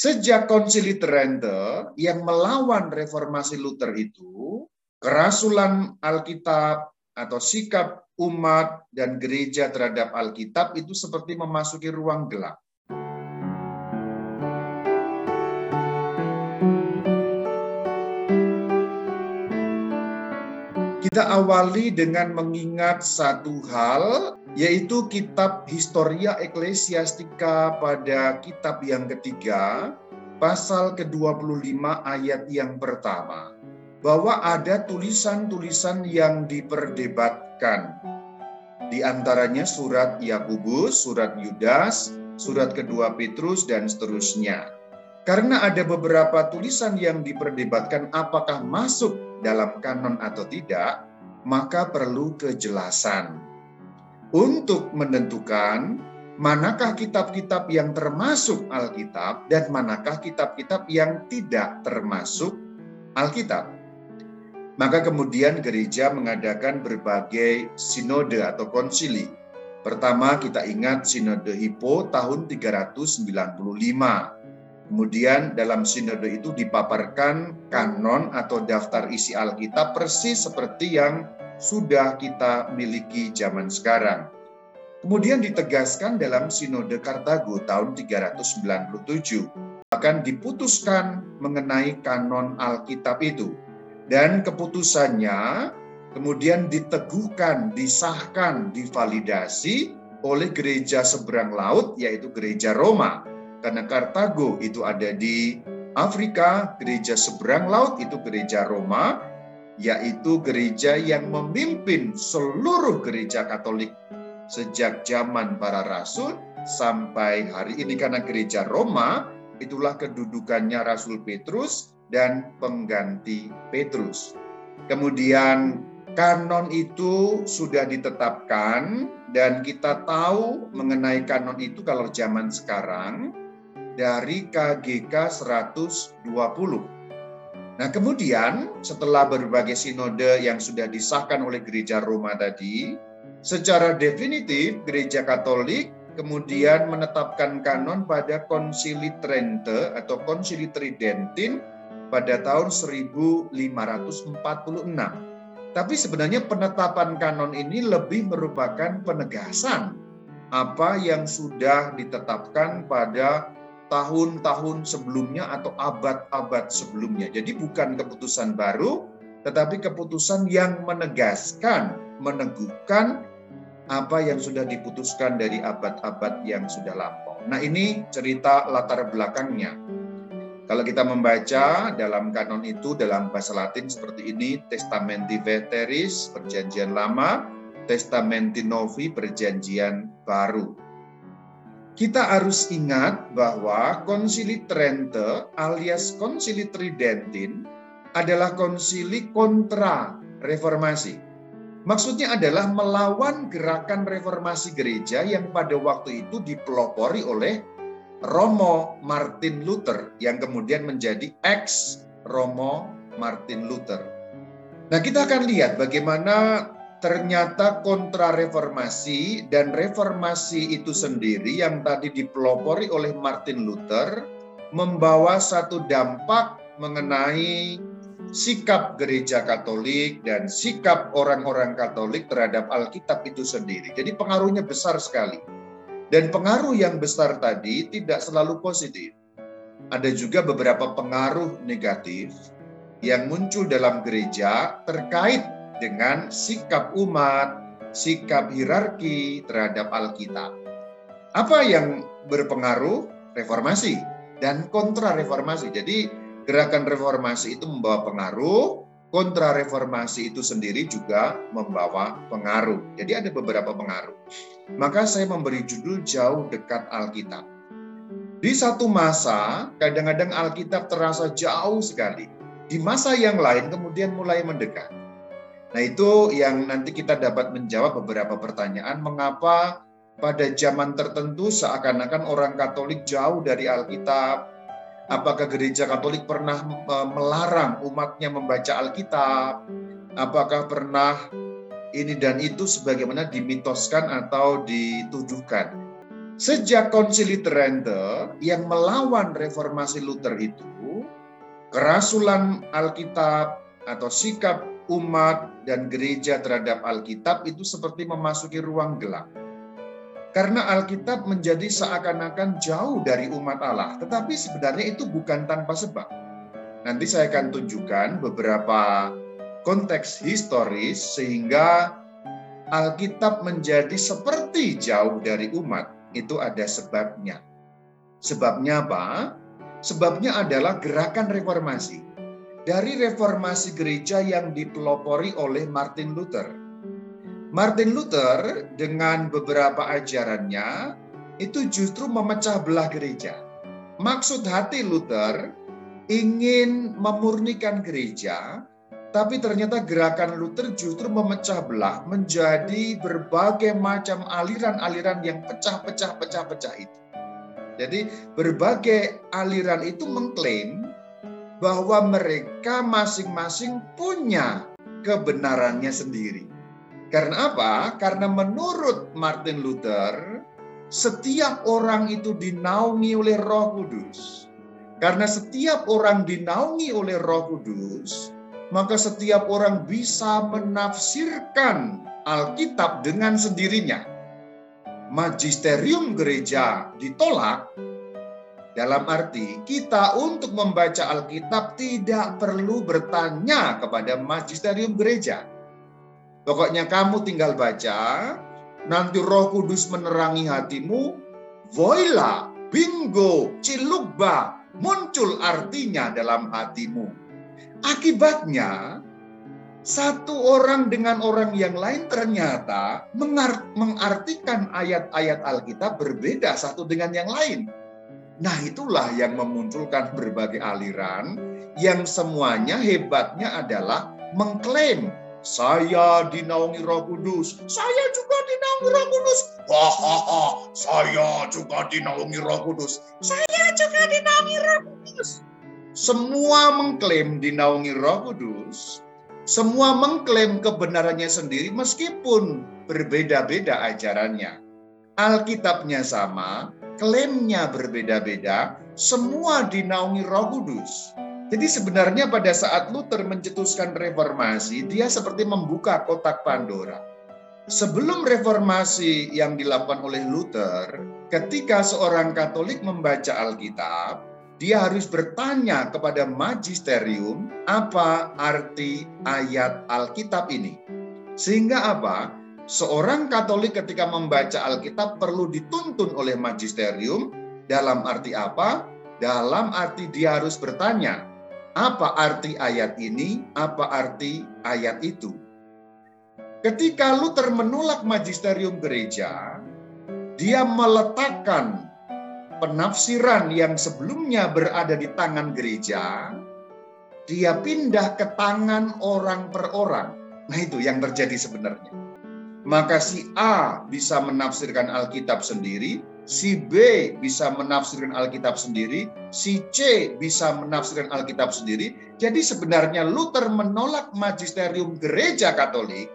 Sejak konsili Trente yang melawan reformasi Luther itu, kerasulan Alkitab atau sikap umat dan gereja terhadap Alkitab itu seperti memasuki ruang gelap. Kita awali dengan mengingat satu hal, yaitu kitab Historia Ecclesiastica pada kitab yang ketiga, pasal ke-25 ayat yang pertama. Bahwa ada tulisan-tulisan yang diperdebatkan. Di antaranya surat Yakubus, surat Yudas, surat kedua Petrus, dan seterusnya. Karena ada beberapa tulisan yang diperdebatkan apakah masuk dalam kanon atau tidak, maka perlu kejelasan. Untuk menentukan manakah kitab-kitab yang termasuk Alkitab dan manakah kitab-kitab yang tidak termasuk Alkitab. Maka kemudian gereja mengadakan berbagai sinode atau konsili. Pertama kita ingat sinode Hippo tahun 395 Kemudian dalam sinode itu dipaparkan kanon atau daftar isi Alkitab persis seperti yang sudah kita miliki zaman sekarang. Kemudian ditegaskan dalam sinode Kartago tahun 397. Akan diputuskan mengenai kanon Alkitab itu. Dan keputusannya kemudian diteguhkan, disahkan, divalidasi oleh gereja seberang laut yaitu gereja Roma karena Kartago itu ada di Afrika, gereja seberang laut itu gereja Roma, yaitu gereja yang memimpin seluruh gereja Katolik sejak zaman para rasul sampai hari ini karena gereja Roma itulah kedudukannya Rasul Petrus dan pengganti Petrus. Kemudian kanon itu sudah ditetapkan dan kita tahu mengenai kanon itu kalau zaman sekarang dari KGK 120. Nah kemudian setelah berbagai sinode yang sudah disahkan oleh gereja Roma tadi, secara definitif gereja Katolik kemudian menetapkan kanon pada Konsili Trente atau Konsili Tridentin pada tahun 1546. Tapi sebenarnya penetapan kanon ini lebih merupakan penegasan apa yang sudah ditetapkan pada tahun-tahun sebelumnya atau abad-abad sebelumnya. Jadi bukan keputusan baru, tetapi keputusan yang menegaskan, meneguhkan apa yang sudah diputuskan dari abad-abad yang sudah lampau. Nah ini cerita latar belakangnya. Kalau kita membaca dalam kanon itu dalam bahasa Latin seperti ini, Testamenti Veteris, Perjanjian Lama, Testamenti Novi, Perjanjian Baru kita harus ingat bahwa konsili Trente alias konsili Tridentin adalah konsili kontra reformasi. Maksudnya adalah melawan gerakan reformasi gereja yang pada waktu itu dipelopori oleh Romo Martin Luther yang kemudian menjadi ex Romo Martin Luther. Nah, kita akan lihat bagaimana ternyata kontra reformasi dan reformasi itu sendiri yang tadi dipelopori oleh Martin Luther membawa satu dampak mengenai sikap gereja Katolik dan sikap orang-orang Katolik terhadap Alkitab itu sendiri. Jadi pengaruhnya besar sekali. Dan pengaruh yang besar tadi tidak selalu positif. Ada juga beberapa pengaruh negatif yang muncul dalam gereja terkait dengan sikap umat, sikap hierarki terhadap Alkitab. Apa yang berpengaruh? Reformasi dan kontra reformasi. Jadi gerakan reformasi itu membawa pengaruh, kontra reformasi itu sendiri juga membawa pengaruh. Jadi ada beberapa pengaruh. Maka saya memberi judul jauh dekat Alkitab. Di satu masa, kadang-kadang Alkitab terasa jauh sekali. Di masa yang lain kemudian mulai mendekat. Nah, itu yang nanti kita dapat menjawab beberapa pertanyaan mengapa pada zaman tertentu seakan-akan orang Katolik jauh dari Alkitab. Apakah gereja Katolik pernah e, melarang umatnya membaca Alkitab? Apakah pernah ini dan itu sebagaimana dimitoskan atau dituduhkan? Sejak konsili Trente yang melawan reformasi Luther itu, kerasulan Alkitab atau sikap umat dan gereja terhadap Alkitab itu seperti memasuki ruang gelap. Karena Alkitab menjadi seakan-akan jauh dari umat Allah, tetapi sebenarnya itu bukan tanpa sebab. Nanti saya akan tunjukkan beberapa konteks historis sehingga Alkitab menjadi seperti jauh dari umat itu ada sebabnya. Sebabnya apa? Sebabnya adalah gerakan reformasi. Dari reformasi gereja yang dipelopori oleh Martin Luther. Martin Luther dengan beberapa ajarannya itu justru memecah belah gereja. Maksud hati Luther ingin memurnikan gereja, tapi ternyata gerakan Luther justru memecah belah menjadi berbagai macam aliran-aliran yang pecah-pecah pecah-pecah itu. Jadi berbagai aliran itu mengklaim bahwa mereka masing-masing punya kebenarannya sendiri. Karena apa? Karena menurut Martin Luther, setiap orang itu dinaungi oleh Roh Kudus. Karena setiap orang dinaungi oleh Roh Kudus, maka setiap orang bisa menafsirkan Alkitab dengan sendirinya. Magisterium gereja ditolak dalam arti kita untuk membaca Alkitab tidak perlu bertanya kepada magisterium gereja. Pokoknya kamu tinggal baca, nanti Roh Kudus menerangi hatimu, voila, bingo, cilukba, muncul artinya dalam hatimu. Akibatnya, satu orang dengan orang yang lain ternyata mengartikan ayat-ayat Alkitab berbeda satu dengan yang lain. Nah, itulah yang memunculkan berbagai aliran yang semuanya hebatnya adalah mengklaim saya dinaungi Roh Kudus. Saya juga dinaungi Roh Kudus. Hahaha, saya juga dinaungi Roh Kudus. Saya juga dinaungi Roh Kudus. Semua mengklaim dinaungi Roh Kudus, semua mengklaim kebenarannya sendiri meskipun berbeda-beda ajarannya. Alkitabnya sama, klaimnya berbeda-beda, semua dinaungi Roh Kudus. Jadi sebenarnya pada saat Luther mencetuskan reformasi, dia seperti membuka kotak Pandora. Sebelum reformasi yang dilakukan oleh Luther, ketika seorang Katolik membaca Alkitab, dia harus bertanya kepada magisterium apa arti ayat Alkitab ini. Sehingga apa? Seorang Katolik ketika membaca Alkitab perlu dituntun oleh magisterium dalam arti apa? Dalam arti dia harus bertanya, apa arti ayat ini? Apa arti ayat itu? Ketika Luther menolak magisterium gereja, dia meletakkan penafsiran yang sebelumnya berada di tangan gereja, dia pindah ke tangan orang per orang. Nah itu yang terjadi sebenarnya. Maka si A bisa menafsirkan Alkitab sendiri, si B bisa menafsirkan Alkitab sendiri, si C bisa menafsirkan Alkitab sendiri. Jadi sebenarnya Luther menolak magisterium gereja Katolik,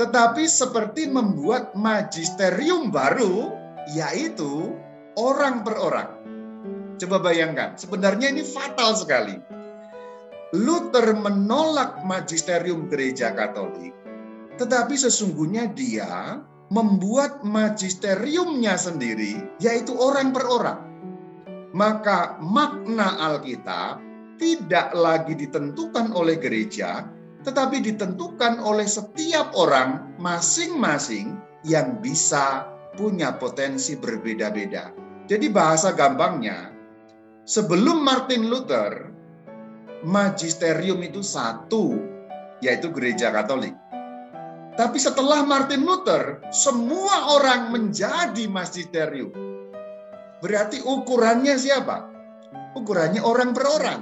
tetapi seperti membuat magisterium baru, yaitu orang per orang. Coba bayangkan, sebenarnya ini fatal sekali. Luther menolak magisterium gereja Katolik, tetapi sesungguhnya dia membuat magisteriumnya sendiri, yaitu orang per orang. Maka makna Alkitab tidak lagi ditentukan oleh gereja, tetapi ditentukan oleh setiap orang masing-masing yang bisa punya potensi berbeda-beda. Jadi bahasa gampangnya, sebelum Martin Luther, magisterium itu satu, yaitu gereja Katolik. Tapi setelah Martin Luther, semua orang menjadi magisterium. Berarti ukurannya siapa? Ukurannya orang per orang.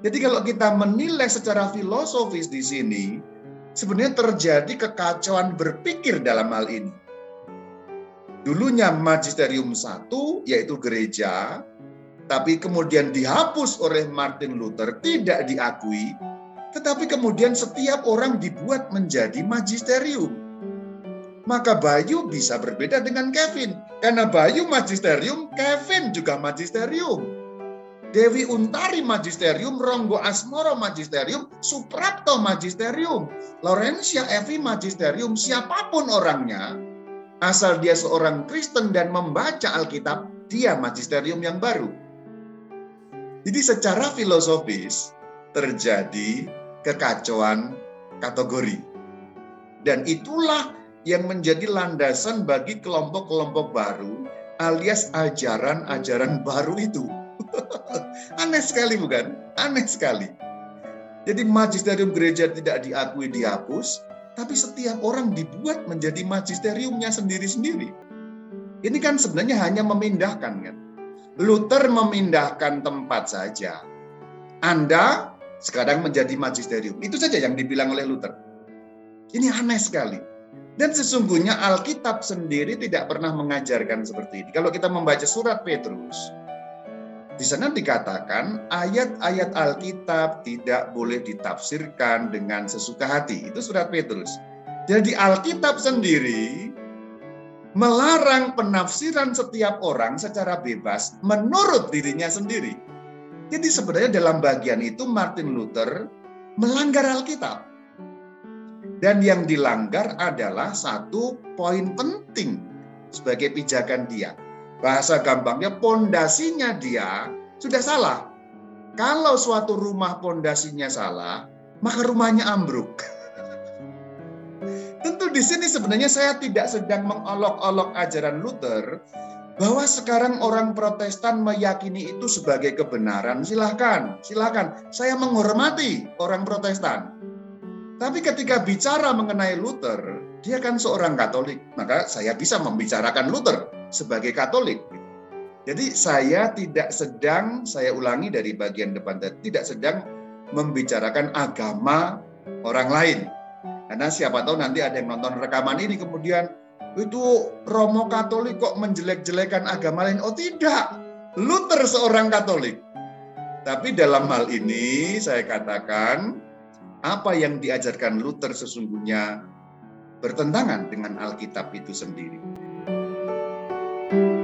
Jadi kalau kita menilai secara filosofis di sini, sebenarnya terjadi kekacauan berpikir dalam hal ini. Dulunya magisterium satu, yaitu gereja, tapi kemudian dihapus oleh Martin Luther, tidak diakui, tetapi kemudian setiap orang dibuat menjadi magisterium. maka Bayu bisa berbeda dengan Kevin. Karena Bayu magisterium, Kevin juga magisterium. Dewi Untari Magisterium, Ronggo Asmoro Magisterium, Suprapto Magisterium, Laurencia Evi Magisterium, siapa pun orangnya, asal dia seorang Kristen dan membaca Alkitab, dia Magisterium yang baru. Jadi secara filosofis terjadi kekacauan kategori. Dan itulah yang menjadi landasan bagi kelompok-kelompok baru alias ajaran-ajaran baru itu Aneh sekali bukan? Aneh sekali. Jadi magisterium gereja tidak diakui dihapus, tapi setiap orang dibuat menjadi magisteriumnya sendiri-sendiri. Ini kan sebenarnya hanya memindahkan kan. Luther memindahkan tempat saja. Anda sekarang menjadi magisterium. Itu saja yang dibilang oleh Luther. Ini aneh sekali. Dan sesungguhnya Alkitab sendiri tidak pernah mengajarkan seperti ini. Kalau kita membaca surat Petrus, di sana dikatakan ayat-ayat Alkitab tidak boleh ditafsirkan dengan sesuka hati. Itu surat Petrus. Jadi Alkitab sendiri melarang penafsiran setiap orang secara bebas menurut dirinya sendiri. Jadi sebenarnya dalam bagian itu Martin Luther melanggar Alkitab. Dan yang dilanggar adalah satu poin penting sebagai pijakan dia Bahasa gampangnya pondasinya dia sudah salah. Kalau suatu rumah pondasinya salah, maka rumahnya ambruk. Tentu di sini sebenarnya saya tidak sedang mengolok-olok ajaran Luther bahwa sekarang orang Protestan meyakini itu sebagai kebenaran. Silahkan, silahkan. Saya menghormati orang Protestan. Tapi ketika bicara mengenai Luther, dia kan seorang Katolik, maka saya bisa membicarakan Luther sebagai Katolik. Jadi saya tidak sedang, saya ulangi dari bagian depan tidak sedang membicarakan agama orang lain. Karena siapa tahu nanti ada yang nonton rekaman ini kemudian itu Romo Katolik kok menjelek-jelekan agama lain. Oh tidak, Luther seorang Katolik. Tapi dalam hal ini saya katakan apa yang diajarkan Luther sesungguhnya bertentangan dengan Alkitab itu sendiri. thank you